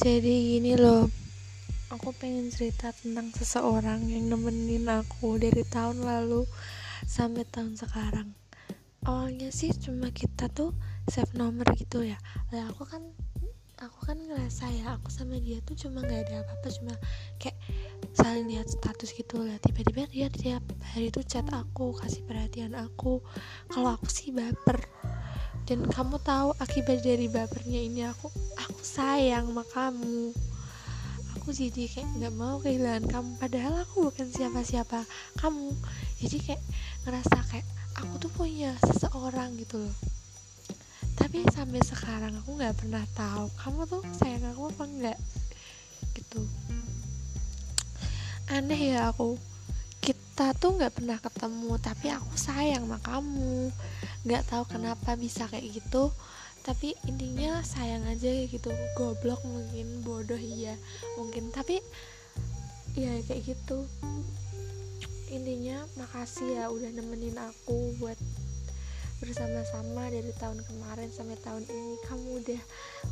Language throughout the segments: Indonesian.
jadi gini loh aku pengen cerita tentang seseorang yang nemenin aku dari tahun lalu sampai tahun sekarang. Awalnya sih cuma kita tuh save nomor gitu ya. Lah aku kan aku kan ngerasa ya aku sama dia tuh cuma nggak ada apa-apa cuma kayak saling lihat status gitu lah. Tiba-tiba dia tiap hari tuh chat aku kasih perhatian aku. Kalau aku sih baper dan kamu tahu akibat dari bapernya ini aku aku sayang sama kamu. Aku jadi kayak nggak mau kehilangan kamu padahal aku bukan siapa-siapa kamu. Jadi kayak ngerasa kayak aku tuh punya seseorang gitu loh. Tapi sampai sekarang aku nggak pernah tahu kamu tuh sayang aku apa enggak gitu. Aneh ya aku kita tuh nggak pernah ketemu tapi aku sayang sama kamu. Nggak tahu kenapa bisa kayak gitu. Tapi intinya sayang aja kayak gitu. Goblok mungkin bodoh iya mungkin. Tapi ya kayak gitu. Intinya makasih ya udah nemenin aku buat bersama-sama dari tahun kemarin sampai tahun ini. Kamu udah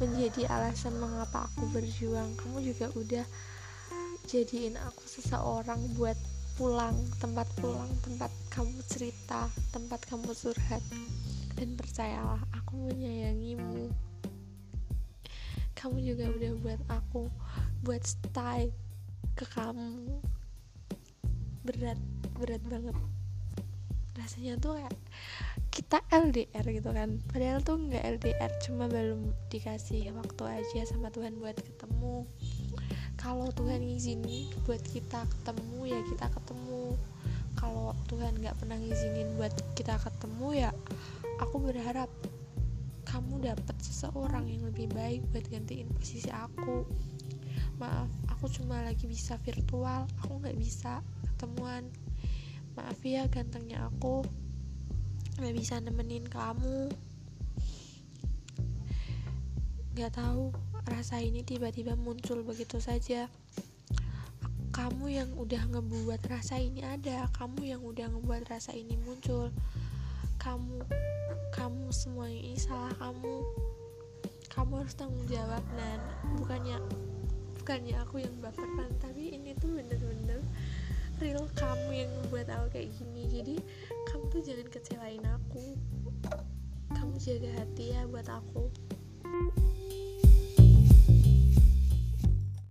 menjadi alasan mengapa aku berjuang. Kamu juga udah jadiin aku seseorang buat pulang tempat pulang tempat kamu cerita tempat kamu curhat. Dan percayalah aku menyayangimu. Kamu juga udah buat aku buat stay ke kamu. Berat berat banget. Rasanya tuh kayak kita LDR gitu kan. Padahal tuh nggak LDR cuma belum dikasih waktu aja sama Tuhan buat ketemu kalau Tuhan ngizinin buat kita ketemu ya kita ketemu. Kalau Tuhan nggak pernah ngizinin buat kita ketemu ya aku berharap kamu dapat seseorang yang lebih baik buat gantiin posisi aku. Maaf aku cuma lagi bisa virtual aku nggak bisa ketemuan. Maaf ya gantengnya aku nggak bisa nemenin kamu. Nggak tahu rasa ini tiba-tiba muncul begitu saja. Kamu yang udah ngebuat rasa ini ada kamu yang udah ngebuat rasa ini muncul. Kamu kamu semua ini salah kamu. Kamu harus tanggung jawab dan bukannya bukannya aku yang baperan tapi ini tuh bener-bener real kamu yang membuat aku kayak gini. Jadi kamu tuh jangan kecewain aku. Kamu jaga hati ya buat aku